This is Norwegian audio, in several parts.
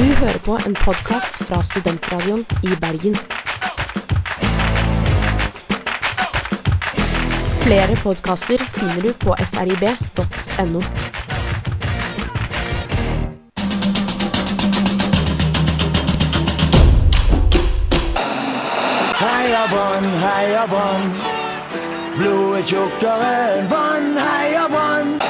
Du hører på en podkast fra Studentradioen i Bergen. Flere podkaster finner du på srib.no. Heia Brann, heia Brann. Blodet tjukkere enn vann, heia Brann.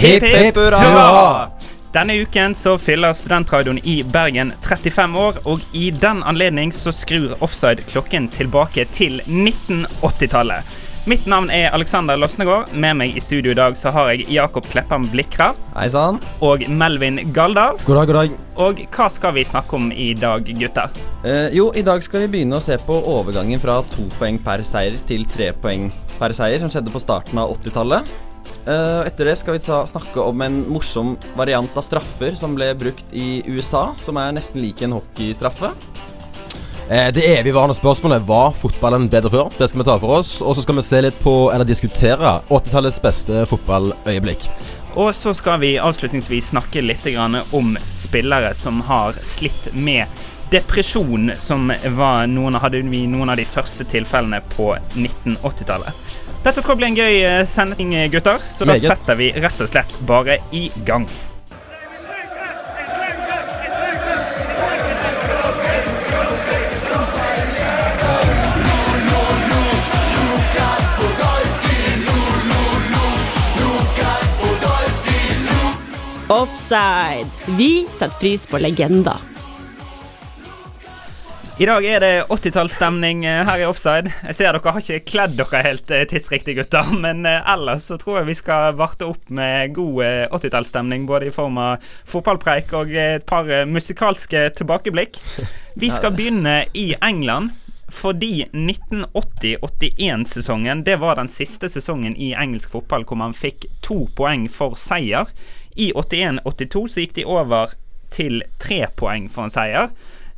Hipp hipp hurra! Denne uken så fyller Studentradioen i Bergen 35 år, og i den anledning så skrur Offside klokken tilbake til 1980-tallet. Mitt navn er Alexander Losnegård. Med meg i studio i dag så har jeg Jakob Kleppan Blikra Hei sann. og Melvin Galdal. God dag, god dag. Og hva skal vi snakke om i dag, gutter? Eh, jo, i dag skal vi begynne å se på overgangen fra to poeng per seier til tre poeng per seier, som skjedde på starten av 80-tallet. Eh, etter det skal vi snakke om en morsom variant av straffer som ble brukt i USA, som er nesten lik en hockeystraffe. Eh, Det evigvarende spørsmålet var fotballen bedre før. Det skal vi ta for oss. Og så skal vi se litt på, eller diskutere, 80-tallets beste fotballøyeblikk. Og så skal vi avslutningsvis snakke litt om spillere som har slitt med depresjon, som var noen, hadde vi noen av de første tilfellene på 1980-tallet. Dette tror jeg blir en gøy eh, sending, gutter, så da setter vi rett og slett bare i gang. Offside. Vi setter pris på legender. I dag er det 80-tallsstemning eh, her i Offside. Jeg ser dere har ikke kledd dere helt eh, tidsriktig, gutter. Men eh, ellers så tror jeg vi skal varte opp med god eh, 80-tallsstemning. Både i form av fotballpreik og et par musikalske tilbakeblikk. Vi skal begynne i England. Fordi 1980-81-sesongen Det var den siste sesongen i engelsk fotball hvor man fikk to poeng for seier. I 81-82 så gikk de over til tre poeng for en seier.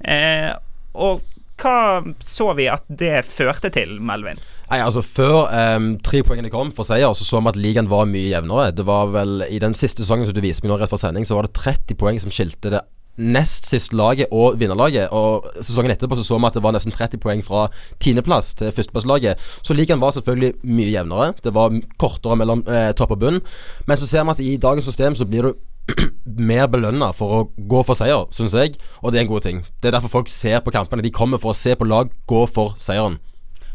Eh, og hva så vi at det førte til, Melvin? Nei, altså Før um, tre poengene kom for seier, så så vi at ligaen var mye jevnere. Det var vel I den siste sesongen som du viste meg nå rett før sending, så var det 30 poeng som skilte det nest siste laget og vinnerlaget. Og sesongen etterpå så så vi at det var nesten 30 poeng fra tiendeplass til førsteplasslaget. Så ligaen var selvfølgelig mye jevnere. Det var kortere mellom eh, topp og bunn. Men så ser vi at i dagens system så blir du mer belønna for å gå for seier, syns jeg, og det er en god ting. Det er derfor folk ser på kampene. De kommer for å se på lag gå for seieren.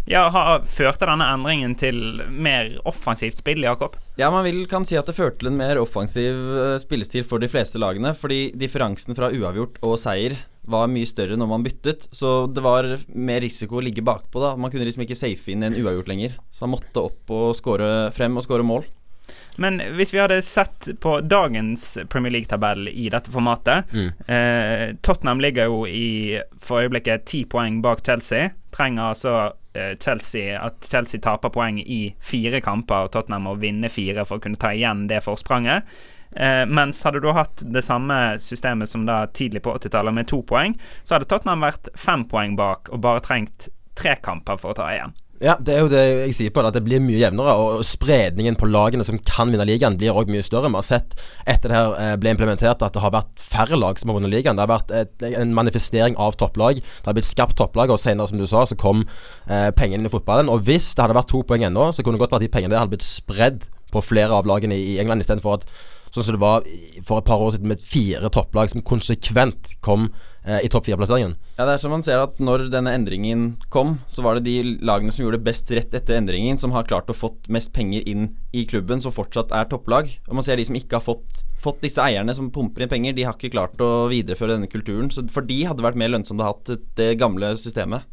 Ja, har, Førte denne endringen til mer offensivt spill, Jakob? Ja, man vil, kan si at det førte til en mer offensiv eh, spillestil for de fleste lagene, fordi differansen fra uavgjort og seier var mye større når man byttet, så det var mer risiko å ligge bakpå. da Man kunne liksom ikke safe inn en uavgjort lenger, så man måtte opp og score frem og score mål. Men hvis vi hadde sett på dagens Premier League-tabell i dette formatet eh, Tottenham ligger jo i for øyeblikket ti poeng bak Chelsea. Trenger altså eh, Chelsea at Chelsea taper poeng i fire kamper, og Tottenham må vinne fire for å kunne ta igjen det forspranget. Eh, mens hadde du hatt det samme systemet som da tidlig på 80-tallet, med to poeng, så hadde Tottenham vært fem poeng bak og bare trengt tre kamper for å ta igjen. Ja, det er jo det jeg sier på det, at det blir mye jevnere. Og spredningen på lagene som kan vinne ligaen, blir òg mye større. Vi har sett etter det her eh, ble implementert at det har vært færre lag som har vunnet ligaen. Det har vært et, en manifestering av topplag. Det har blitt skapt topplag, og senere, som du sa, så kom eh, pengene inn i fotballen. Og hvis det hadde vært to poeng ennå, så kunne det godt vært de pengene der hadde blitt spredd på flere av lagene i England, istedenfor at Sånn som det var for et par år siden med fire topplag som konsekvent kom eh, i topp fire-plasseringen. Ja, det er som man ser at Når denne endringen kom, så var det de lagene som gjorde best rett etter endringen, som har klart å fått mest penger inn i klubben, som fortsatt er topplag. Og man ser de som ikke har fått, fått disse eierne som pumper inn penger, de har ikke klart å videreføre denne kulturen. Så For de hadde vært mer lønnsomt å ha hatt det gamle systemet.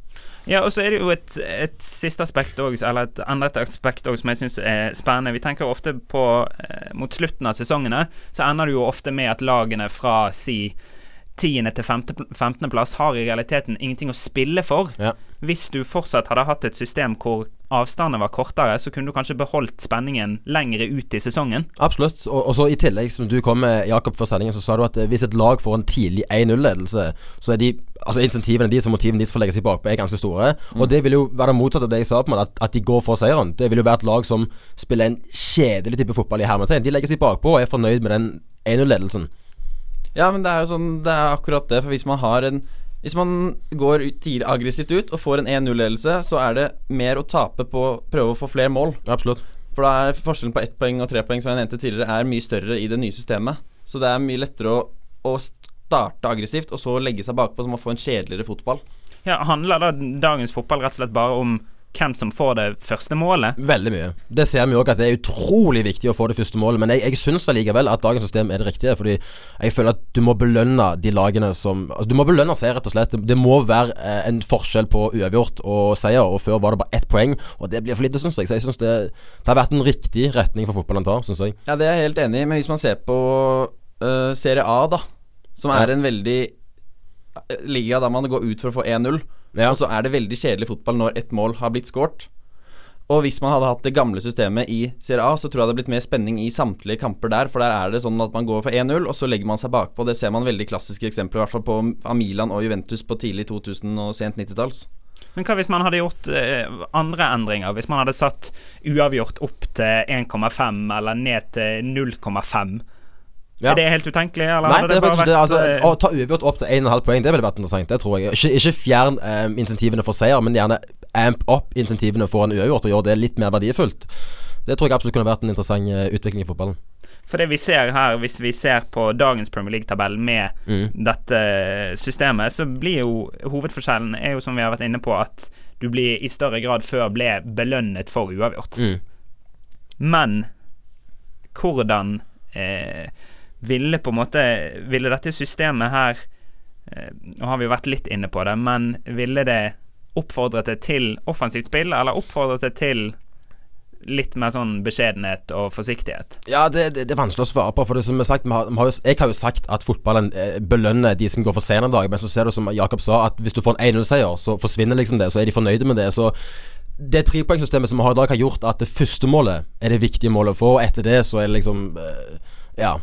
Ja, og så er det jo et, et siste aspekt også, eller et annet aspekt også, som jeg syns er spennende. Vi tenker ofte på eh, Mot slutten av sesongene så ender det jo ofte med at lagene fra si tiende til 15. plass har i realiteten ingenting å spille for. Ja. Hvis du fortsatt hadde hatt et system hvor avstanden var kortere, så kunne du kanskje beholdt spenningen lengre ut i sesongen. Absolutt. Og, og så i tillegg, som du kom med, Jakob, før sendingen, så sa du at eh, hvis et lag får en tidlig 1-0-ledelse, så er de Altså insentivene deres og motivene deres for å legge seg bakpå er ganske store. Og det vil jo være det motsatte av det jeg sa, på meg, at, at de går for seieren. Det vil jo være et lag som spiller en kjedelig type fotball i hermetegn. De legger seg bakpå og er fornøyd med den 1-0-ledelsen. Ja, men det er jo sånn Det er akkurat det. For hvis man har en Hvis man går tidlig aggressivt ut og får en 1-0-ledelse, så er det mer å tape på å prøve å få flere mål. Absolutt. For da er forskjellen på ett poeng og tre poeng, som jeg nevnte tidligere, er mye større i det nye systemet. Så det er mye lettere å, å starte aggressivt, og så legge seg bakpå, så man får en kjedeligere fotball. Ja, Handler da dagens fotball rett og slett bare om hvem som får det første målet? Veldig mye. Det ser vi òg at det er utrolig viktig å få det første målet. Men jeg, jeg syns allikevel at dagens system er det riktige. Fordi jeg føler at du må belønne de lagene som altså Du må belønne seg, rett og slett. Det, må være eh, en forskjell på uavgjort og seier. Og før var det bare ett poeng, og det blir for lite, syns jeg. Så jeg syns det, det har vært en riktig retning for fotballen tar, syns jeg. Ja, det er jeg helt enig i, men hvis man ser på uh, Serie A, da, som Ja. er en veldig liga der man går ut for å få 1-0, Ja. og så er det veldig kjedelig fotball når ett mål har blitt skåret. Og hvis man hadde hatt det gamle systemet i Serie A, så tror jeg det hadde blitt mer spenning i samtlige kamper der, for der er det sånn at man går for 1-0, og så legger man seg bakpå. Det ser man veldig klassiske eksempler, i hvert fall på av Milan og Juventus på tidlig 2000- og sent 90-talls. Men hva hvis man hadde gjort eh, andre endringer? Hvis man hadde satt uavgjort opp til 1,5 eller ned til 0,5? Ja. Er det helt utenkelig? Eller Nei, det er faktisk det. Altså, eh, å ta uavgjort opp til 1,5 poeng, det ville vært interessant. Det tror jeg. Ikke, ikke fjern um, insentivene for seier, men gjerne amp opp insentivene for en uavgjort, og gjøre det litt mer verdifullt. Det tror jeg absolutt kunne vært en interessant eh, utvikling i fotballen. For det vi ser her, hvis vi ser på dagens Premier League-tabell med Mm. dette systemet, så blir jo hovedforskjellen er jo som vi har vært inne på, at du blir i større grad før ble belønnet for uavgjort. Mm. Men hvordan eh, ville på en måte Ville dette systemet her eh, Nå har vi jo vært litt inne på det, men ville det oppfordret det til offensivt spill, eller oppfordret det til litt mer sånn beskjedenhet og forsiktighet? Ja, det, det, det er vanskelig å svare på. For det som er sagt, vi har, vi har jo, Jeg har jo sagt at fotballen eh, belønner de som går for sent en dag. men så ser du som Jakob sa, at hvis du får en 1-0-seier, så forsvinner liksom det. Så er de fornøyde med det. Så det trepoengsystemet som vi har i dag, har gjort at det første målet er det viktige målet å få, og etter det så er det liksom eh, Ja.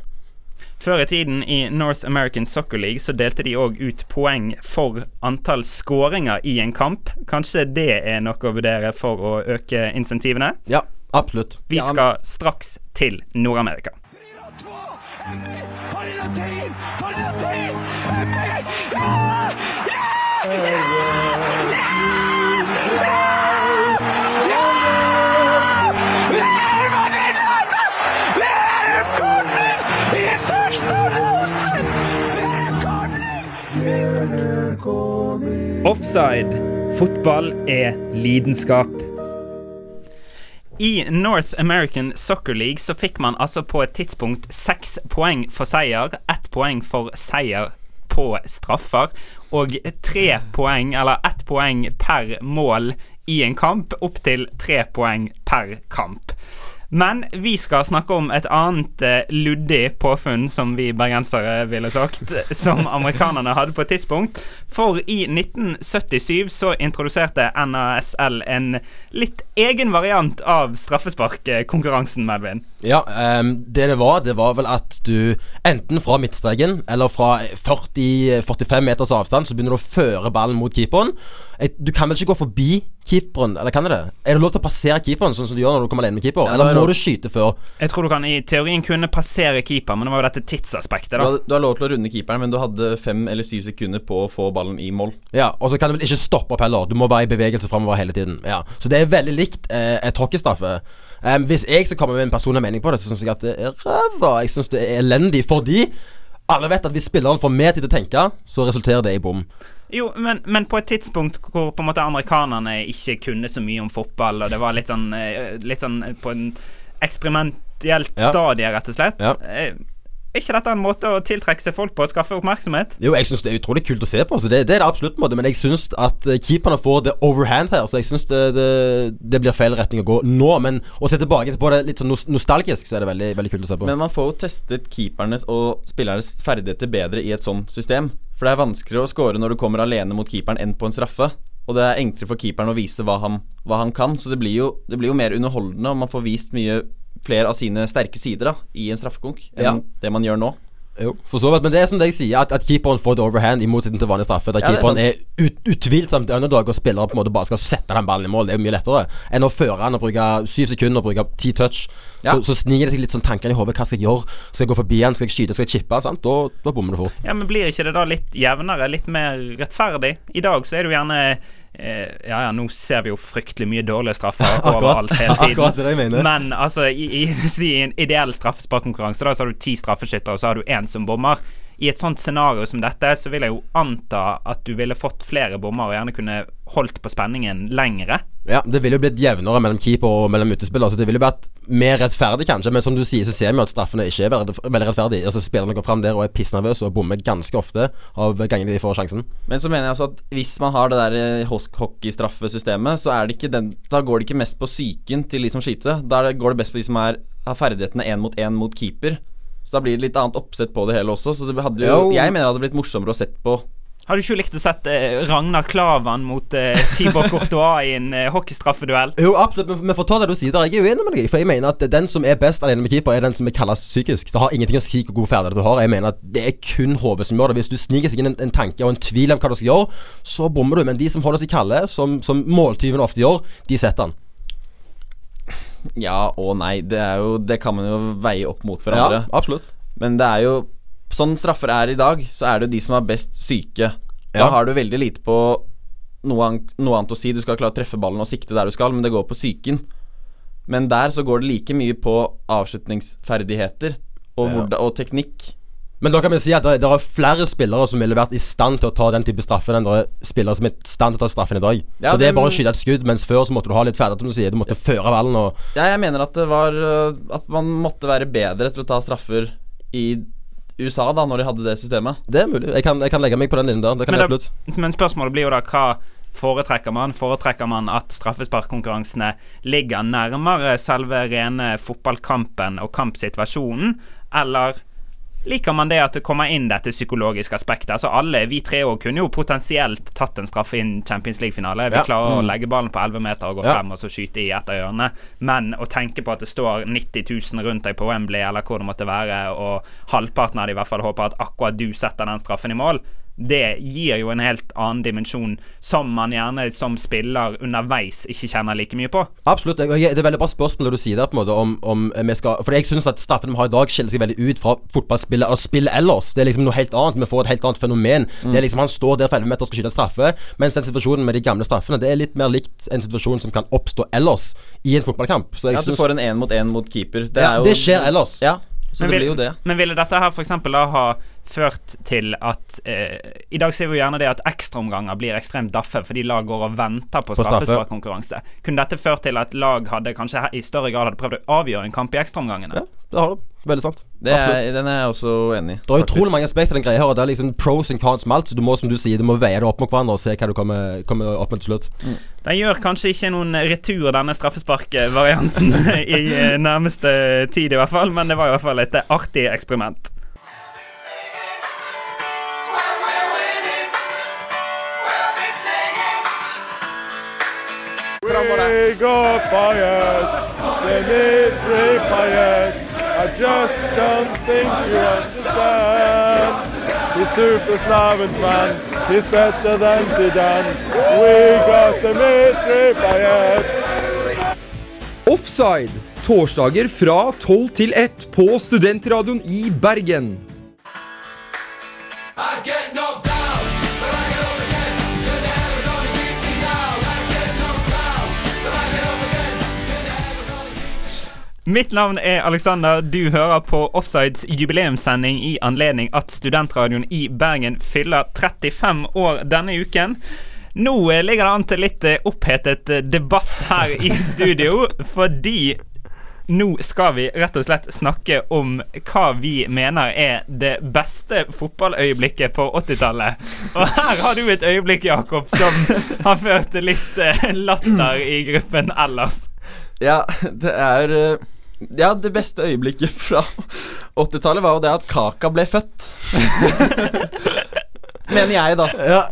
Før i tiden i North American Soccer League så delte de òg ut poeng for antall skåringer i en kamp. Kanskje det er noe å vurdere for å øke insentivene? Ja, absolutt. Vi Ja, men- skal straks til Nord-Amerika. Offside. Fotball er lidenskap. I North American Soccer League så fikk man altså på et tidspunkt seks poeng for seier, ett poeng for seier på straffer, og tre poeng, eller ett poeng per mål i en kamp, opp til tre poeng per kamp. Men vi skal snakke om et annet eh, luddig påfunn, som vi bergensere ville sagt, som amerikanerne hadde på et tidspunkt. For i 1977 så introduserte NASL en litt egen variant av straffesparkkonkurransen, Melvin. Ja, um, det det var, det var vel at du enten fra midtstreken eller fra 40-45 meters avstand så begynner du å føre ballen mot keeperen. Du kan vel ikke gå forbi keeperen, eller kan du det? Er det lov til å passere keeperen, sånn som du gjør når du kommer alene med keeper? Ja, eller er må du skyte før? Jeg tror du kan i teorien kunne passere keeper, men det var jo dette tidsaspektet, Du da. har, du har lov til å runde keeperen, men du hadde fem eller syv sekunder på å få ballen i mål. Ja, og så kan du vel ikke stoppe opp heller. Du må være i bevegelse framover hele tiden. Ja, Så det er veldig likt eh, et hockeystraffe. Um, hvis jeg skal komme med en personlig mening på det, så syns jeg at det er ræva. Jeg syns det er elendig fordi alle vet at hvis spilleren får mer tid til å tenke, så resulterer det i bom. Jo, men, men på et tidspunkt hvor på en måte amerikanerne ikke kunne så mye om fotball, og det var litt sånn, eh, litt sånn på en eksperimentelt Ja. stadie, rett og slett. Ja. Er ikke dette en måte å tiltrekke seg folk på og skaffe oppmerksomhet? Jo, jeg syns det er utrolig kult å se på, så det, det er det absolutt. en måte Men jeg syns at eh, keeperne får det overhand her, så jeg syns det, det, det blir feil retning å gå nå. Men å se tilbake på det litt sånn nostalgisk, så er det veldig, veldig kult å se på. Men man får jo testet keepernes og spillernes ferdigheter bedre i et sånt system. For det er vanskeligere å score når du kommer alene mot keeperen enn på en straffe. Og det er enklere for keeperen å vise hva han, hva han kan. Så det blir, jo, det blir jo mer underholdende, og man får vist mye flere av sine sterke sider da i en straffekonk enn Ja. det man gjør nå. Jo, for så vidt. Men det er som deg sier, at, at keeperen får det overhand i motsetning til vanlig straffe. Der Ja, keeperen er er, ut, utvilsomt underdog, og spiller på en måte bare skal sette den ballen i mål. Det er jo mye lettere enn å føre han og bruke syv sekunder og bruke ti touch. Ja. Så, så sniker det seg litt sånn tanker i hodet. Hva skal jeg gjøre? Skal jeg gå forbi han? Skal jeg skyte? Skal jeg chippe han? Sant? Da, da bommer du fort. Ja, men Blir ikke det da litt jevnere, litt mer rettferdig? I dag så er det jo gjerne Ja, ja, nå ser vi jo fryktelig mye dårlige straffer overalt hele tiden. Akkurat det jeg mener. Men altså, i, i, i en ideell straffesparkkonkurranse, så har du ti straffeskyttere, og så har du én som bommer. I et sånt scenario som dette, så vil jeg jo anta at du ville fått flere bommer, og gjerne kunne holdt på spenningen lengre. Ja, Det ville jo blitt jevnere mellom keeper og mellom utespiller, så det ville jo vært mer rettferdig, kanskje. Men som du sier, så ser vi at straffene ikke er veldig, rettferdige. Altså Spillerne går fram der og er pissnervøse og bommer ganske ofte av gangene de får sjansen. Men så mener jeg altså at hvis man har det der eh, hockeystraffesystemet, så er det ikke den Da går det ikke mest på psyken til de som skyter. Da går det best på de som er, har ferdighetene én mot én mot keeper. Så da blir det litt annet oppsett på det hele også. Så det hadde jo, Jo. jeg mener det hadde blitt morsommere å sett på Har du ikke likt å sette eh, Ragnar Klavan mot eh, Tibor Courtois i en eh, hockeystraffeduell? Jo, absolutt, men, men for å ta det du sier der, jeg er uenig med deg. For jeg mener at den som er best alene med keeper, er den som er kaldest psykisk. Det har ingenting å si hvor god ferdighet du har. Jeg mener at det er kun hodet som gjør det. Hvis du sniker seg inn en, en tanke og en tvil om hva du skal gjøre, så bommer du. Men de som holder seg kalde, som, som måltyvene ofte gjør, de setter han. Ja og nei. Det, jo, det kan man jo veie opp mot hverandre. Ja, absolutt. Men det er jo Sånn straffer er i dag, så er det jo de som er best syke. Da Ja. har du veldig lite på noe, an noe annet å si. Du skal klare å treffe ballen og sikte der du skal, men det går på psyken. Men der så går det like mye på avslutningsferdigheter og, Ja. og teknikk. Men da kan vi si at det, det er flere spillere som ville vært i stand til å ta den type straffen enn det er spillere som er i stand til å ta straffen i dag. Ja, For det er bare å skyte et skudd, mens før så måtte du ha litt ferdighet, som du sier. Du måtte føre ballen og Ja, jeg mener at det var øh, At man måtte være bedre til å ta straffer i USA, da, når de hadde det systemet. Det er mulig. Jeg kan, jeg kan legge meg på den linjen der. Det kan Men jeg absolutt. Men spørsmålet blir jo da hva foretrekker man? Foretrekker man at straffesparkkonkurransene ligger nærmere selve rene fotballkampen og kampsituasjonen, eller liker man det at det kommer inn dette psykologiske aspektet? Altså alle, vi tre òg kunne jo potensielt tatt en straffe inn Champions League-finale. Vi Ja. klarer å legge ballen på 11 meter og gå Ja. frem og så skyte i et av hjørnene. Men å tenke på at det står 90 000 rundt deg på Wembley, eller hvor det måtte være, og halvparten av de i hvert fall håper at akkurat du setter den straffen i mål, det gir jo en helt annen dimensjon som man gjerne som spiller underveis ikke kjenner like mye på. Absolutt. Det er veldig bra spørsmål du sier der, på en måte om, om vi skal For jeg syns at straffene vi har i dag, skiller seg veldig ut fra fotballspillet og spillet ellers. Det er liksom noe helt annet. Vi får et helt annet fenomen. Det er liksom Han står der for 11 meter og skal skyte en straffe, mens den situasjonen med de gamle straffene, det er litt mer likt en situasjon som kan oppstå ellers i en fotballkamp. Så jeg Ja, du synes- får en én mot én mot keeper. Det, Ja, er jo, det skjer ellers. Ja, så Men det vil- blir jo det. Men ville dette her f.eks. da ha ført til at eh, I dag ser vi jo gjerne det at ekstraomganger blir ekstremt daffe fordi lag går og venter på På straffe. straffesparkkonkurranse. Kunne dette ført til at lag hadde kanskje i større grad hadde prøvd å avgjøre en kamp i ekstraomgangene? Ja, det har du. Veldig sant. det er, den er jeg også enig i. Det er utrolig mange aspekter i den greia her, og det er liksom pros and cons med alt. Så du må, som du sier, du må veie det opp mot hverandre og se hva du kommer, kommer opp med til slutt. Den gjør kanskje ikke noen retur, denne straffesparkvarianten, i eh, nærmeste tid i hvert fall, men det var i hvert fall et eh, artig eksperiment. We got Pirates, the need three I just don't think you understand. He's super Slavens man, he's better than Zidane. We got the Payet. Offside. Torsdager fra 12 til 1 på Studentradioen i Bergen. Mitt navn er Alexander. Du hører på Offsides jubileumssending i anledning at Studentradioen i Bergen fyller 35 år denne uken. Nå eh, ligger det an til litt eh, opphetet eh, debatt her i studio, fordi nå skal vi rett og slett snakke om hva vi mener er det beste fotballøyeblikket på 80-tallet. Og her har du et øyeblikk, Jakob, som har ført til litt latter i gruppen ellers. Ja, det er eh, Ja, det beste øyeblikket fra 80-tallet var jo det at Kaka ble født. Mener jeg, da. Ja.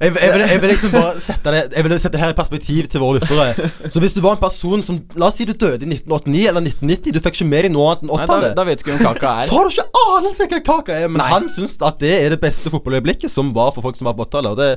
Jeg, jeg, vil, jeg vil liksom bare sette det Jeg vil sette det her i perspektiv til våre lyttere. Så hvis du var en person som La oss si du døde i 1989 eller 1990, du fikk ikke med deg noe annet enn Nei, da, da vet du ikke hvem Kaka er. Så har du ikke anelse hva kaka er, men Nei. han syns at det er det beste fotballøyeblikket som var for folk som var på 80-tallet. Og det,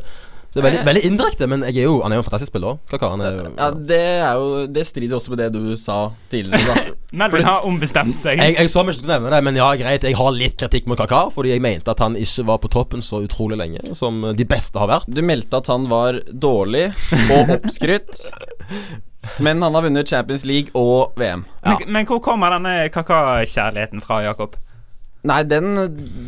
det er veldig, veldig indirekte, men jeg er jo, han er jo en fantastisk spiller. òg. er Ja, det er jo Det strider også med det du sa tidligere, da. Melvin har ombestemt seg. jeg, jeg sa meg ikke skulle nevne det, men ja, greit. Jeg har litt kritikk mot Kaka, fordi jeg mente at han ikke var på toppen så utrolig lenge som de beste har vært. Du meldte at han var dårlig og oppskrytt. Men han har vunnet Champions League og VM. Men, men hvor kommer denne kakakjærligheten fra, Jakob? Nei, den,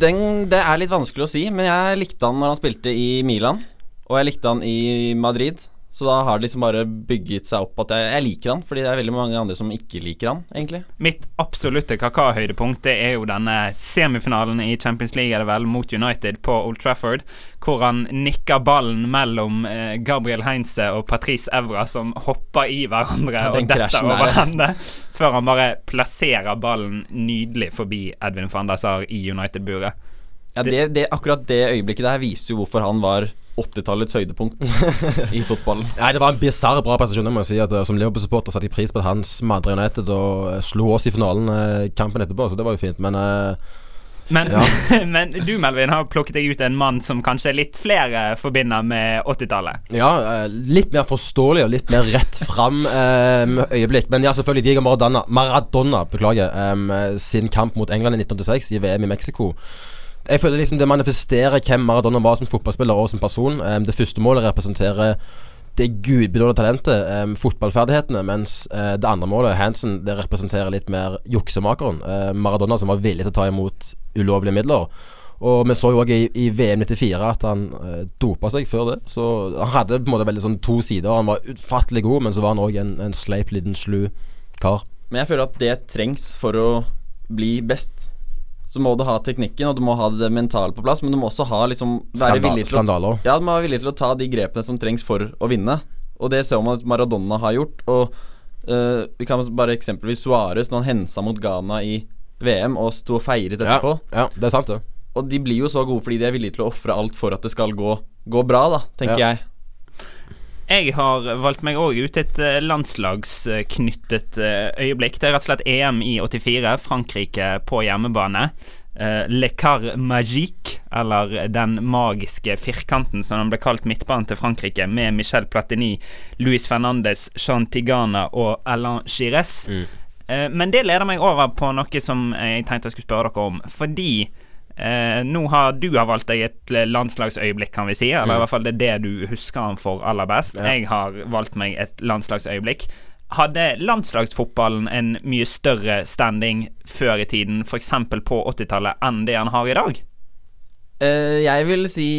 den Det er litt vanskelig å si, men jeg likte han når han spilte i Milan. Og jeg likte han i Madrid. Så da har det liksom bare bygget seg opp at jeg, jeg liker han, fordi det er veldig mange andre som ikke liker han, egentlig. Mitt absolutte kaka-høydepunkt Det er jo denne semifinalen i Champions League er det vel, mot United på Old Trafford, hvor han nikker ballen mellom eh, Gabriel Heinze og Patrice Evra, som hopper i hverandre Ja, og detter over henne, før han bare plasserer ballen nydelig forbi Edvin van der Sar i United-buret. Ja, det, det, akkurat det øyeblikket der viser jo hvorfor han var 80-tallets høydepunkt i fotballen. Nei, Det var en bisarr bra prestasjon. jeg må si at eh, Som Liverpool-supporter satte jeg pris på at han smadra United og eh, slo oss i finalen eh, kampen etterpå, så det var jo fint. Men uh Men, Ja. men du, Melvin, har plukket deg ut en mann som kanskje litt flere forbinder med 80-tallet. ja, litt mer forståelig og litt mer rett fram Med øyeblikk. Men ja, selvfølgelig Diego Maradona, Maradona beklager, um, sin kamp mot England i 1986 i VM i Mexico. Jeg føler liksom det manifesterer hvem Maradona var som fotballspiller og som person. Eh, det første målet representerer det gudbenådede talentet, um, fotballferdighetene, mens uh, det andre målet, Hansen, det representerer litt mer juksemakeren. Uh, Maradona som var villig til å ta imot ulovlige midler. Og vi så jo òg i, i VM 94 at han uh, dopa seg før det. Så han hadde på en måte veldig sånn to sider. Han var utfattelig god, men så var han òg en, en sleip, liten, slu kar. Men jeg føler at det trengs for å bli best. Så må du ha teknikken, og du må ha det mentale på plass, men du må også ha liksom være Skandal- villig til å. Ja, du må være villig til å ta de grepene som trengs for å vinne. Og det ser man at Maradona har gjort. Og uh, vi kan bare eksempelvis Suárez, når han hensa mot Ghana i VM og sto og feiret Ja, ja, det er sant, det. Og de blir jo så gode fordi de er villige til å ofre alt for at det skal gå, gå bra, da, tenker Ja. jeg. Jeg har valgt meg òg ut et eh, landslagsknyttet eh, øyeblikk. Det er rett og slett EM i 84. Frankrike på hjemmebane. Eh, Le Car Magique, eller Den magiske firkanten, som den ble kalt midtbanen til Frankrike, med Michel Platini, Luis Fernandes, Jean Tigana og Alain Gires. Mm. men det leder meg over på noe som jeg tenkte jeg skulle spørre dere om. Fordi eh, nå har du har valgt deg et landslagsøyeblikk, kan vi si. Eller i hvert fall det er det du husker han for aller best. Ja. Jeg har valgt meg et landslagsøyeblikk. Hadde landslagsfotballen en mye større standing før i tiden, f.eks. på 80-tallet, enn det han har i dag? Eh, jeg vil si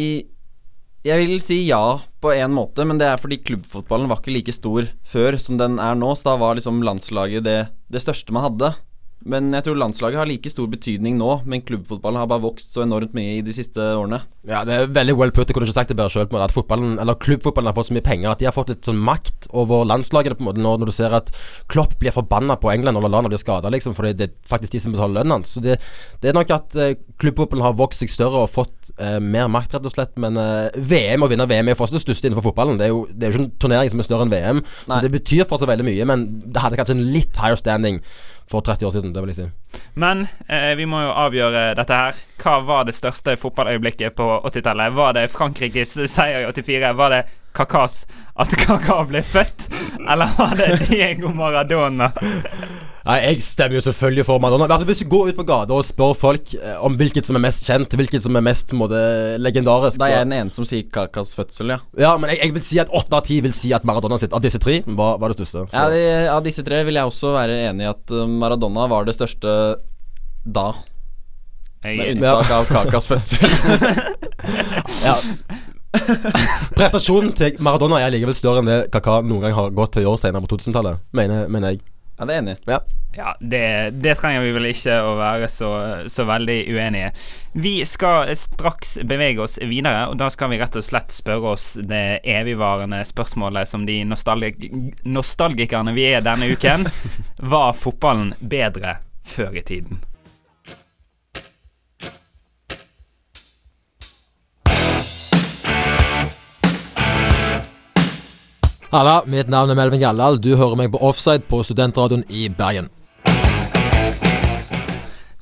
Jeg vil si ja på en måte, men det er fordi klubbfotballen var ikke like stor før som den er nå, så da var liksom landslaget det, det største man hadde. Men jeg tror landslaget har like stor betydning nå, men klubbfotballen har bare vokst så enormt mye i de siste årene. Ja, det er veldig well put. Jeg kunne ikke sagt det bedre sjøl. At fotballen, eller klubbfotballen har fått så mye penger at de har fått litt sånn makt over landslagene. på en måte Når, når du ser at Klopp blir forbanna på England og Lallana blir skada, liksom, fordi det er faktisk de som betaler lønnen hans. Så det, det er nok at eh, klubbfotballen har vokst seg større og fått eh, mer makt, rett og slett. Men eh, VM å vinne VM er jo fortsatt det største innenfor fotballen. Det er jo, det er jo ikke en turnering som er større enn VM, Nei. så det betyr fortsatt veldig mye. Men det hadde kanskje en litt higher standing for 30 år siden, det vil jeg si. Men eh, vi må jo avgjøre dette her. Hva var det største fotballøyeblikket på 80-tallet? Var det Frankrikes seier i 84? Var det Kakas at Kaka ble født? Eller var det Diego Maradona? Nei, Jeg stemmer jo selvfølgelig for Madonna. Men Altså, Hvis du går ut på gata og spør folk eh, om hvilket som er mest kjent, hvilket som er mest måte, legendarisk Da er jeg den ene som sier Kakas fødsel, ja. Ja, men jeg, jeg vil si at åtte av ti vil si at Maradona sitt av disse tre var, var det største. Så. ja de, av disse tre vil jeg også være enig i at uh, Maradona var det største da. Med unntak av Kakas fødsel. Ja. Prestasjonen til Maradona er likevel større enn det Kaka noen gang har gått til å gjøre senere på 2000-tallet, mener, mener jeg. ja, det er enig. Ja. Ja, det, det trenger vi vel ikke å være så, så veldig uenige. Vi skal straks bevege oss videre, og da skal vi rett og slett spørre oss det evigvarende spørsmålet som de nostalgik nostalgikerne vi er denne uken. Var fotballen bedre før i tiden? Halla, mitt navn er Melvin Gjallal. Du hører meg på Offside på Studentradioen i Bergen.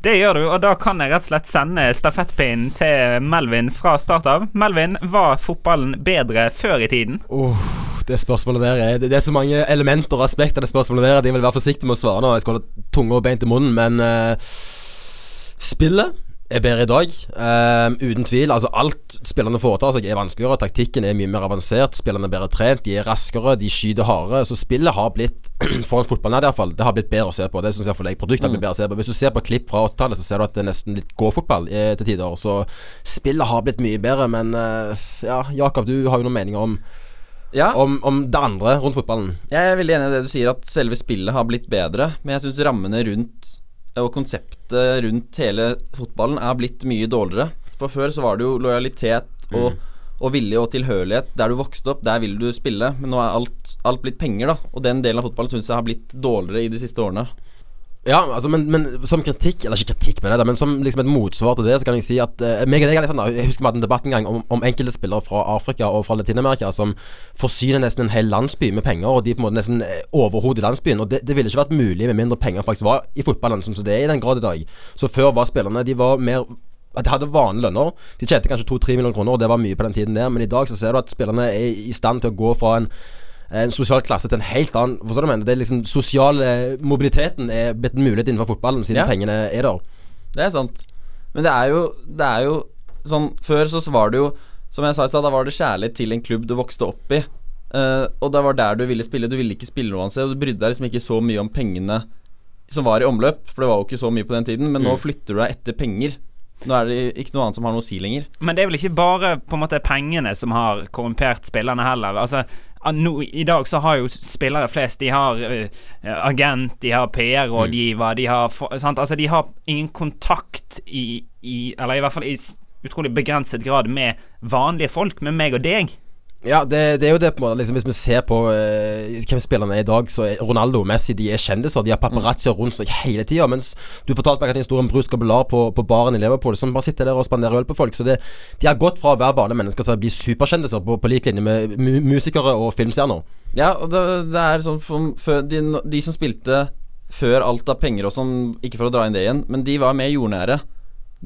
Det gjør du, og da kan jeg rett og slett sende stafettpinnen til Melvin fra start av. Melvin, var fotballen bedre før i tiden? Oh, det spørsmålet der er Det er så mange elementer og aspekter det spørsmålet der at jeg vil være forsiktig med å svare nå. Jeg skal holde tunga beint i munnen, men uh, Spillet er bedre i dag. Um, uten tvil. Altså Alt spillerne foretar seg, er vanskeligere. Taktikken er mye mer avansert. Spillerne er bedre trent, de er raskere, de skyter hardere. Så spillet har blitt, for en fotballnær iallfall, det har blitt bedre å se på. Det syns iallfall jeg. Produktet har blitt bedre å se på. Hvis du ser på klipp fra 80-tallet, så ser du at det er nesten litt gåfotball eh, til tider. Så spillet har blitt mye bedre. Men uh, ja, Jakob, du har jo noen meninger om Ja, om, om det andre rundt fotballen. jeg er veldig enig i det du sier, at selve spillet har blitt bedre. Men jeg syns rammene rundt og konseptet rundt hele fotballen er blitt mye dårligere. For før så var det jo lojalitet og, og vilje og tilhørighet. Der du vokste opp, der vil du spille. Men nå er alt, alt blitt penger, da. Og den delen av fotballen syns jeg har blitt dårligere i de siste årene. Ja, altså, men, men som kritikk Eller ikke kritikk med det, men som liksom et motsvar til det, så kan jeg si at uh, meg og deg, Alexander, Jeg husker vi hadde en debatt en gang om, om enkelte spillere fra Afrika og fra Latin-Amerika som forsyner nesten en hel landsby med penger, og de på en måte nesten er overhodet i landsbyen. Og det, det ville ikke vært mulig med mindre penger faktisk var i fotballen, som det er i den grad i dag. Så før var spillerne De var mer de hadde vanlige lønner. De tjente kanskje 2-3 millioner kroner, og det var mye på den tiden der. Men i dag så ser du at spillerne er i stand til å gå fra en en sosial klasse til en helt annen Forstår du hva jeg mener? Det er liksom Sosial eh, mobiliteten er blitt en mulighet innenfor fotballen siden Ja. pengene er der. Det er sant. Men det er jo, det er jo sånn Før så var det jo Som jeg sa i stad, da var det kjærlighet til en klubb du vokste opp i. Uh, og det var der du ville spille. Du ville ikke spille noe annet sted. Du brydde deg liksom ikke så mye om pengene som var i omløp, for det var jo ikke så mye på den tiden. Men nå flytter du deg etter penger. Nå er det ikke noe annet som har noe å si lenger. Men det er vel ikke bare på en måte pengene som har korrumpert spillerne heller. Altså, No, I dag så har jo spillere flest De har uh, agent, de har PR-rådgiver, de har sant? Altså, de har ingen kontakt i, i Eller i hvert fall i utrolig begrenset grad med vanlige folk, med meg og deg. Ja, det, det er jo det på en måte liksom, Hvis vi ser på uh, hvem spillerne er i dag, så er Ronaldo og Messi de er kjendiser. De har paparazzoer rundt seg hele tida. Mens du fortalte meg en historie om Bruce Gabelar på, på baren i Liverpool, som bare sitter der og spanderer øl på folk. Så det, de har gått fra å være vanlige mennesker til å bli superkjendiser på, på lik linje med mu musikere og filmstjerner. Ja, og det, det er sånn for, de, de som spilte før alt av penger og sånn, ikke for å dra inn det igjen, men de var mer jordnære.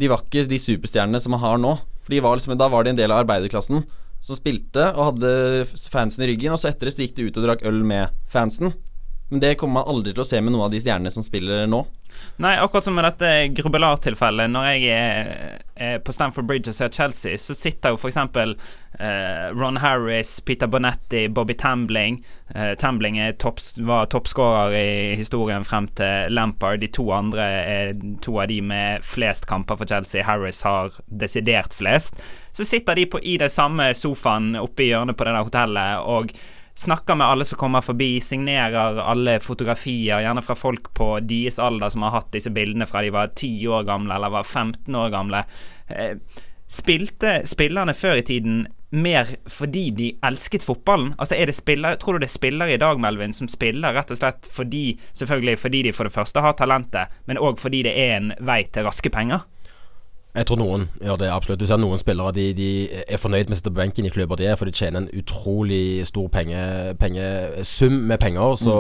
De var ikke de superstjernene som man har nå. For var liksom, Da var de en del av arbeiderklassen som spilte og hadde fansen i ryggen, og så etter det så gikk de ut og drakk øl med fansen. Men det kommer man aldri til å se med noen av de stjernene som spiller nå. Nei, akkurat som med dette Grubbelar-tilfellet. Når jeg er, på Stamford Bridge og ser Chelsea, så sitter jo f.eks. Eh, Ron Harris, Peter Bonetti, Bobby Tambling. Eh, Tambling topps- var toppskårer i historien frem til Lampard. De to andre er to av de med flest kamper for Chelsea. Harris har desidert flest. Så sitter de på, i det samme sofaen oppe i hjørnet på det der hotellet og Snakker med alle som kommer forbi, signerer alle fotografier, gjerne fra folk på deres alder som har hatt disse bildene fra de var 10 år gamle eller var 15 år gamle. Eh, Spilte spillerne før i tiden mer fordi de elsket fotballen? Altså er det spiller, Tror du det er spillere i dag, Melvin, som spiller rett og slett fordi Selvfølgelig fordi de for det første har talentet, men òg fordi det er en vei til raske penger? Jeg tror noen gjør det, absolutt. Du ser noen spillere de, de er fornøyd med å sitte på benken i klubber de er, for de tjener en utrolig stor penge, pengesum med penger. Så,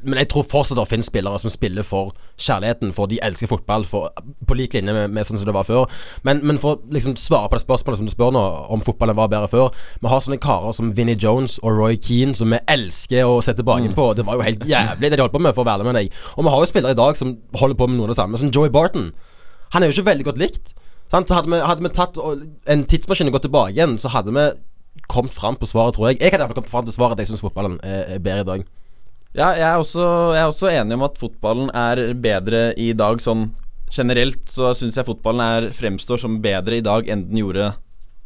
Men jeg tror fortsatt det finnes spillere som spiller for kjærligheten, for de elsker fotball for, på lik linje med, med sånn som det var før. Men, men for å liksom svare på det spørsmålet som du spør nå, om fotballen var bedre før Vi har sånne karer som Vinnie Jones og Roy Keane som vi elsker å se tilbake på. Det var jo helt jævlig det de holdt på med, for å være ærlig med deg. Og vi har jo spillere i dag som holder på med noe av det samme, som Joey Barton. Han er jo ikke veldig godt likt. Sant? Så hadde vi, hadde vi tatt en tidsmaskin og gått tilbake igjen, så hadde vi kommet fram på svaret, tror jeg. Jeg hadde i hvert fall kommet fram til svaret at jeg syns fotballen er, er bedre i dag. Ja, jeg er, også, jeg er også enig om at fotballen er bedre i dag sånn generelt. Så syns jeg fotballen er, fremstår som bedre i dag enn den gjorde,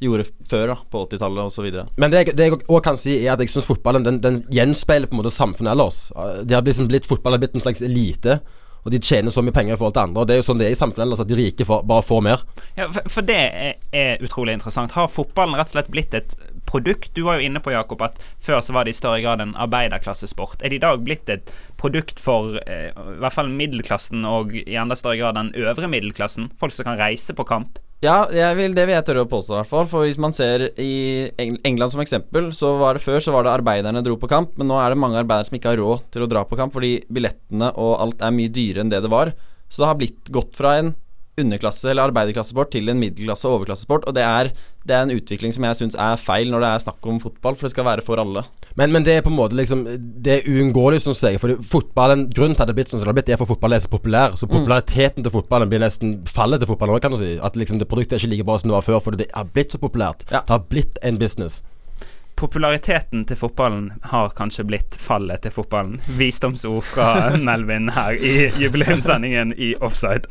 gjorde før, da, på 80-tallet osv. Men det, det jeg òg kan si, er at jeg syns fotballen den, den gjenspeiler på en måte samfunnet ellers. Det har liksom blitt Fotball har blitt en slags elite. Og de tjener så mye penger i forhold til andre. Og det er jo sånn det er i samfunnet ellers, at de rike får, bare får mer. Ja, for, for det er, utrolig interessant. Har fotballen rett og slett blitt et produkt? Du var jo inne på, Jakob, at før så var det i større grad en arbeiderklassesport. Er det i dag blitt et produkt for eh, i hvert fall middelklassen, og i enda større grad den øvre middelklassen? Folk som kan reise på kamp? Ja, vil, det vil jeg tørre å påstå, i hvert fall. For hvis man ser i England som eksempel, så var det før så var det arbeiderne dro på kamp, men nå er det mange arbeidere som ikke har råd til å dra på kamp fordi billettene og alt er mye dyrere enn det det var. Så det har blitt gått fra en underklasse- eller arbeiderklassesport til en middelklasse- og overklassesport, og det er, det er en utvikling som jeg syns er feil når det er snakk om fotball, for det skal være for alle. Men, men det er på en måte liksom Det er uunngåelig, som du sier. For fotballen Grunnen til at det har blitt sånn som det har blitt, er for fotball er så populær. Så populariteten til fotballen blir nesten fallet til fotballen òg, kan du si. At liksom det produktet er ikke like bra som det var før, fordi det har blitt så populært. Ja. Det har blitt en business. Populariteten til fotballen har kanskje blitt fallet til fotballen. Visdomsord fra Melvin her i jubileumssendingen i Offside.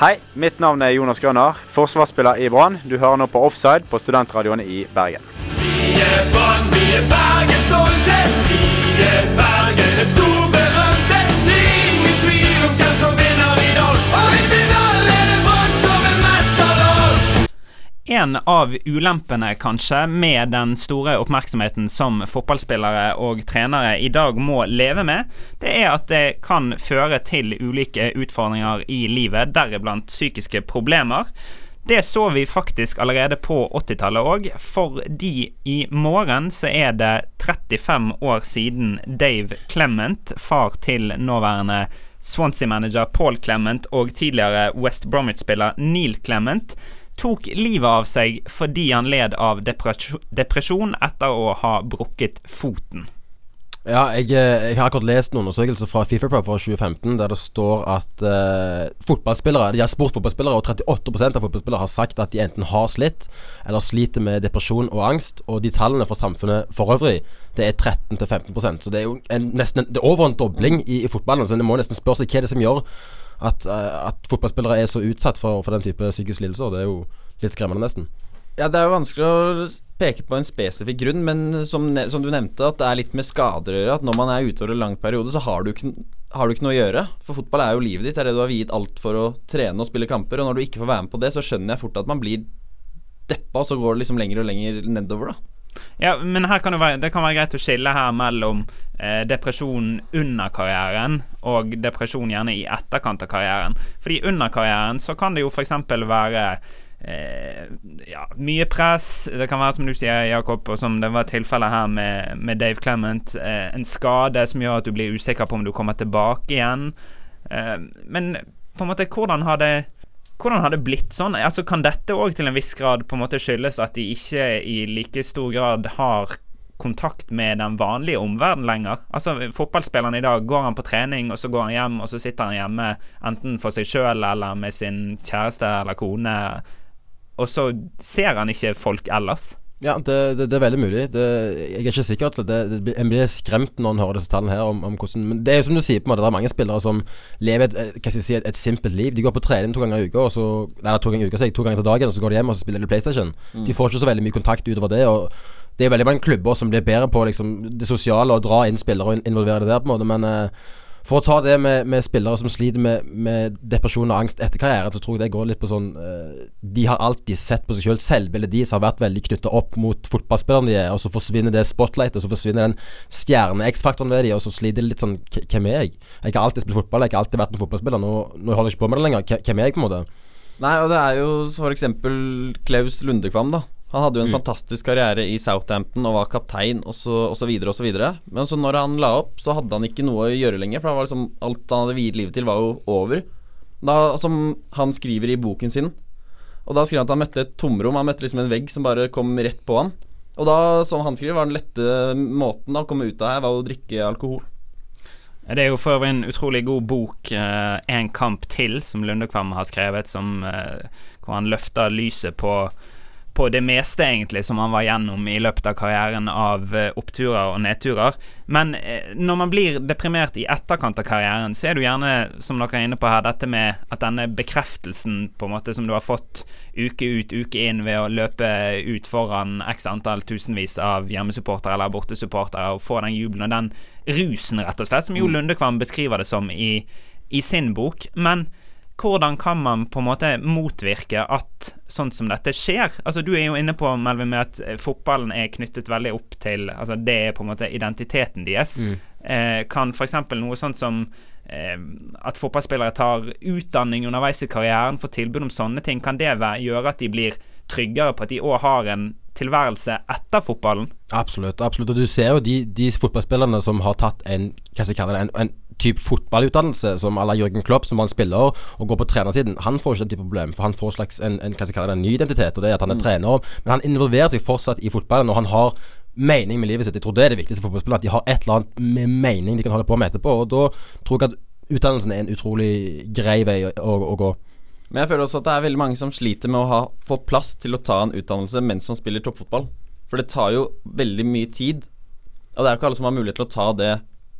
Hei, mitt navn er Jonas Grønner, forsvarsspiller i Brann. Du hører nå på Offside på studentradioene i Bergen. En av ulempene, kanskje, med den store oppmerksomheten som fotballspillere og trenere i dag må leve med, det er at det kan føre til ulike utfordringer i livet, deriblant psykiske problemer. Det så vi faktisk allerede på 80-tallet òg, fordi i morgen så er det 35 år siden Dave Clement, far til nåværende Swansea-manager Paul Clement og tidligere West Bromwich-spiller Neil Clement, tok livet av seg fordi han led av depresjon, etter å ha brukket foten. Ja, jeg, eh, jeg har akkurat lest en undersøkelse fra Fifa Pro fra 2015 der det står at eh, fotballspillere, de har spurt fotballspillere, og 38% av fotballspillere har sagt at de enten har slitt eller sliter med depresjon og angst. Og de tallene for samfunnet for øvrig, det er 13-15% Så det er jo en, nesten en, det er over en dobling i, i fotballen. Så en må nesten spørre seg hva det er som gjør at, eh, at fotballspillere er så utsatt for, for den type psykiske lidelser. Det er jo litt skremmende, nesten. Ja, Det er jo vanskelig å peke på en spesifikk grunn, men som, som du nevnte, at det er litt med skader å gjøre. At når man er ute over en lang periode, så har du, ikke, har du ikke noe å gjøre. For fotball er jo livet ditt. Det er det du har viet alt for å trene og spille kamper. Og når du ikke får være med på det, så skjønner jeg fort at man blir deppa, og så går det liksom lenger og lenger nedover, da. Ja, men her kan det, være, det kan være greit å skille her mellom eh, depresjonen under karrieren og depresjon gjerne i etterkant av karrieren. Fordi under karrieren så kan det jo f.eks. være eh, ja, mye press. Det kan være som du sier, Jakob, og som det var tilfellet her med, med Dave Clement. Eh, en skade som gjør at du blir usikker på om du kommer tilbake igjen. Eh, men på en måte, hvordan har det hvordan har det blitt sånn? Altså Kan dette òg til en viss grad på en måte skyldes at de ikke i like stor grad har kontakt med den vanlige omverdenen lenger? Altså Fotballspilleren i dag, går han på trening, og så går han hjem, og så sitter han hjemme enten for seg sjøl eller med sin kjæreste eller kone, og så ser han ikke folk ellers? Ja, det, det, det er veldig mulig. Det, jeg er ikke sikker. at Det, det, en blir skremt når en hører disse tallene her. Om, om hvordan Men det er jo som du sier, på en måte det er mange spillere som lever et, hva skal jeg si, et, et simpelt liv. De går på trening to ganger i uka, og så Eller to ganger i uka, så, to ganger til dagen, og så går de hjem og så spiller de PlayStation. De får ikke så veldig mye kontakt utover det. Og det er veldig mange klubber som blir bedre på liksom, det sosiale og dra inn spillere og involvere det der, på en måte. Men uh, for å ta det med, med spillere som sliter med, med depresjon og angst etter karrieren, så tror jeg det går litt på sånn uh, De har alltid sett på seg sjøl, selvbildet deres har vært veldig knytta opp mot fotballspillerne de er, og så forsvinner det spotlightet, og så forsvinner den stjerne-X-faktoren ved de, og så sliter de litt sånn Hvem er jeg? Jeg har alltid spilt fotball, jeg har alltid vært en fotballspiller, nå, nå holder jeg ikke på med det lenger. Hvem- er jeg, på en måte? Nei, og det er jo f.eks. Klaus Lundekvam, da. Han hadde jo en fantastisk karriere i Southampton og var kaptein så videre. Men så når han la opp, så hadde han ikke noe å gjøre lenger, for var liksom alt han hadde viet livet til, var jo over. Da, som han skriver i boken sin. Og da skriver han at han møtte et tomrom. Han møtte liksom en vegg som bare kom rett på han. Og da, som han skriver, var den lette måten da, å komme ut av her, var å drikke alkohol. Det er jo for øvrig en utrolig god bok, eh, 'En kamp til', som Lundekvam har skrevet, som, eh, hvor han løfter lyset på på det meste, egentlig, som han var gjennom i løpet av karrieren av eh, oppturer og nedturer. Men eh, når man blir deprimert i etterkant av karrieren, så er det jo gjerne, som dere er inne på her, dette med at denne bekreftelsen på en måte som du har fått uke ut, uke inn ved å løpe ut foran x antall tusenvis av hjemmesupportere eller bortesupportere og få den jubelen og den rusen, rett og slett, som Jo Lundekvam beskriver det som i, i sin bok. Men hvordan kan man på en måte motvirke at sånt som dette skjer? Altså Du er jo inne på Melvin, med at eh, fotballen er knyttet veldig opp til Altså Det er på en måte identiteten deres. Mm. Eh, kan f.eks. noe sånt som eh, at fotballspillere tar utdanning underveis i karrieren, får tilbud om sånne ting, kan det gjøre at de blir tryggere på at de òg har en tilværelse etter fotballen? Absolutt. absolutt Og du ser jo de, de fotballspillerne som har tatt en Hva skal jeg kalle det, en, en type fotballutdannelse, som à la Jørgen Klopp, som var en spiller og går på trenersiden, han får ikke den type problem. For han får en slags en, en, det, en ny identitet, og det er at han er trener. Men han involverer seg fortsatt i fotballen, og han har mening med livet sitt. Jeg tror det er det viktigste for fotballspillere, at de har et eller annet med mening de kan holde på med etterpå. Og da tror jeg at utdannelsen er en utrolig grei vei å, å, å gå. Men jeg føler også at det er veldig mange som sliter med å ha, få plass til å ta en utdannelse mens man spiller toppfotball. For det tar jo veldig mye tid, og det er jo ikke alle som har mulighet til å ta det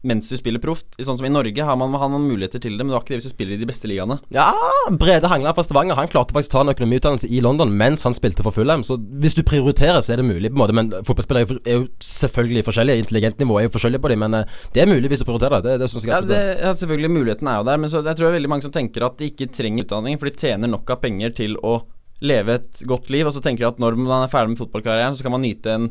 mens du spiller proft. Sånn som i Norge har man, har man muligheter til det, men du har ikke det hvis du spiller i de beste ligaene. Ja, Brede Hangla fra Stavanger Han klarte faktisk å ta en økonomiutdannelse i London mens han spilte for Fulham. Så hvis du prioriterer, så er det mulig. på en måte Men fotballspillere er jo- er selvfølgelig forskjellige. Intelligentnivå er jo forskjellig på dem, men eh, det er mulig hvis du prioriterer det. Det, synes jeg Ja, det, er. ja, selvfølgelig Muligheten er jo der, men så, jeg tror det er veldig mange som tenker at de ikke trenger utdanning, for de tjener nok av penger til å leve et godt liv, og så tenker de at når man er ferdig med fotballkarrieren, så kan man nyte en,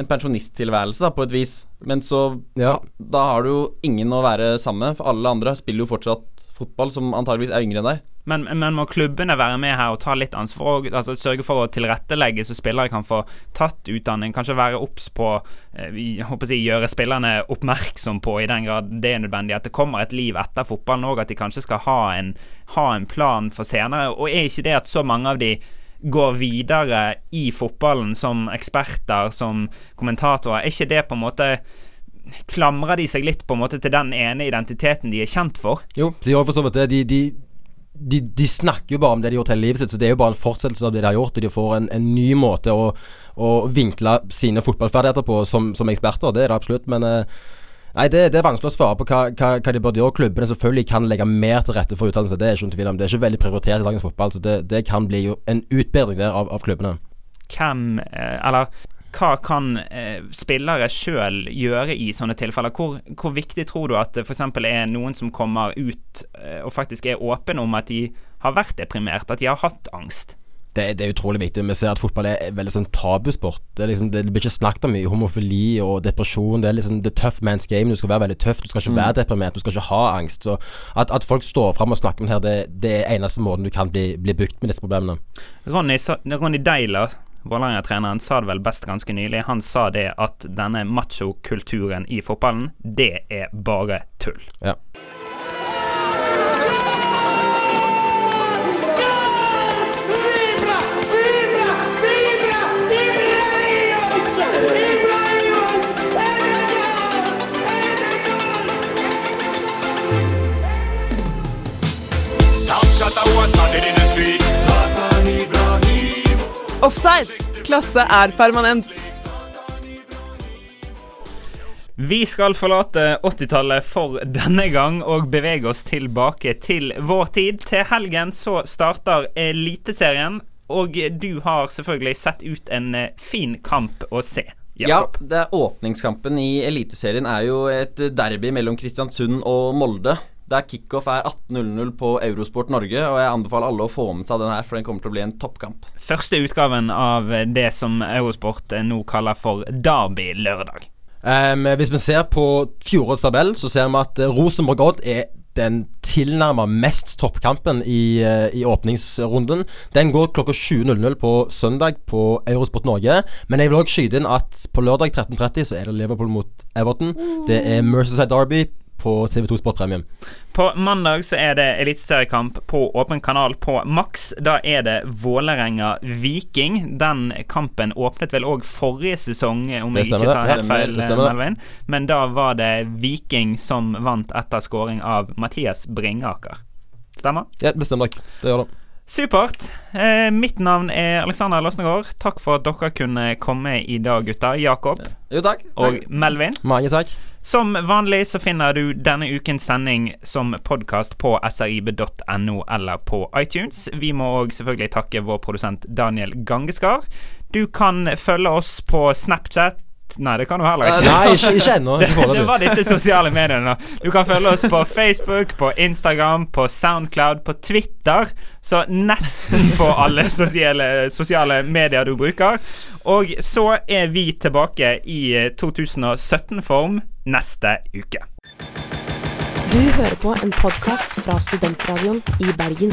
en pensjonisttilværelse, da, på et vis. Men så Ja. Da har du jo ingen å være sammen med, for alle andre spiller jo fortsatt fotball, som antageligvis er yngre enn deg. Men, men må klubbene være med her og ta litt ansvar og altså, sørge for å tilrettelegge så spillere kan få tatt utdanning? Kanskje være obs på eh, håper å si, Gjøre spillerne oppmerksom på, i den grad det er nødvendig, at det kommer et liv etter fotballen òg. At de kanskje skal ha en, ha en plan for senere. Og er ikke det at så mange av de går videre i fotballen som eksperter, som kommentatorer, er ikke det på en måte Klamrer de seg litt på en måte til den ene identiteten de er kjent for? Jo, de har for så vidt det. De, de, de, de snakker jo bare om det de har gjort hele livet sitt, så det er jo bare en fortsettelse av det de har gjort. Og de får en, en ny måte å, å vinkle sine fotballferdigheter på som, som eksperter. Det er det absolutt. Men eh, Nei, det, det er vanskelig å svare på hva, hva, hva de burde gjøre. Klubbene selvfølgelig kan legge mer til rette for utdannelse. Det er ikke noen tvil om. Det er ikke veldig prioritert i dagens fotball, så det, det kan bli jo en utbedring der av, av klubbene. hvem eh, Eller hva kan eh, spillere sjøl gjøre i sånne tilfeller? Hvor, hvor viktig tror du at det f.eks. er noen som kommer ut eh, og faktisk er åpne om at de har vært deprimert, at de har hatt angst? Det, det er utrolig viktig. Vi ser at fotball er veldig sånn tabusport. Det, liksom, det blir ikke snakket om mye homofili og depresjon. Det er liksom the tough man's game. Du skal være veldig tøff. Du skal ikke være deprimert. Du skal ikke ha angst. Så at, at folk står fram og snakker om det her, det, det er eneste måten du kan bli, bli bukt med disse problemene. Ronny, Ronny Deiler Vålerenga-treneren, sa det vel best ganske nylig. Han sa det at denne machokulturen i fotballen, det er bare tull. Ja. Offside. Klasse er permanent. Vi skal forlate 80-tallet for denne gang og bevege oss tilbake til vår tid. Til helgen så starter Eliteserien, og du har selvfølgelig sett ut en eh, fin kamp å se. Ja, det er åpningskampen i Eliteserien er jo et derby mellom Kristiansund og Molde. Der kickoff er 18.00 på Eurosport Norge, og jeg anbefaler alle å få med seg den her, for den kommer til å bli en toppkamp. Første utgaven av det som Eurosport eh, nå kaller for Derby lørdag. Um, hvis vi ser på fjorårets tabell, så ser vi at eh, Rosenborg-Odd er den tilnærma mest toppkampen i, eh, i åpningsrunden. Den går klokka 20.00 på søndag på Eurosport Norge. Men jeg vil òg skyte inn at på lørdag 13.30 så er det Liverpool mot Everton. Det er Mercyside Derby på TV2 Sport Premium. På mandag så er det eliteseriekamp på åpen kanal på Max. Da er det Vålerenga-Viking. Den kampen åpnet vel òg forrige sesong, om jeg ikke tar helt feil. Melvin. Men da var det Viking som vant etter scoring av Mathias Bringaker. Stemmer? Ja, det stemmer. Det gjør det. Supert. Eh, mitt navn er Alexander Løsnegård. Takk for at dere kunne komme i dag, gutter. Jakob Jo, takk. og Melvin. Mange takk. Som vanlig så finner du denne ukens sending som podkast på srib.no eller på iTunes. Vi må òg selvfølgelig takke vår produsent Daniel Gangeskar. Du kan følge oss på Snapchat. Nei, det kan du heller ikke. Nei, ikke, ikke ennå. Det, det var disse sosiale mediene. Du kan følge oss på Facebook, på Instagram, på Soundcloud, på Twitter. Så nesten på alle sosiale, sosiale medier du bruker. Og så er vi tilbake i eh, 2017-form neste uke. Du hører på en podkast fra Studentradioen i Bergen.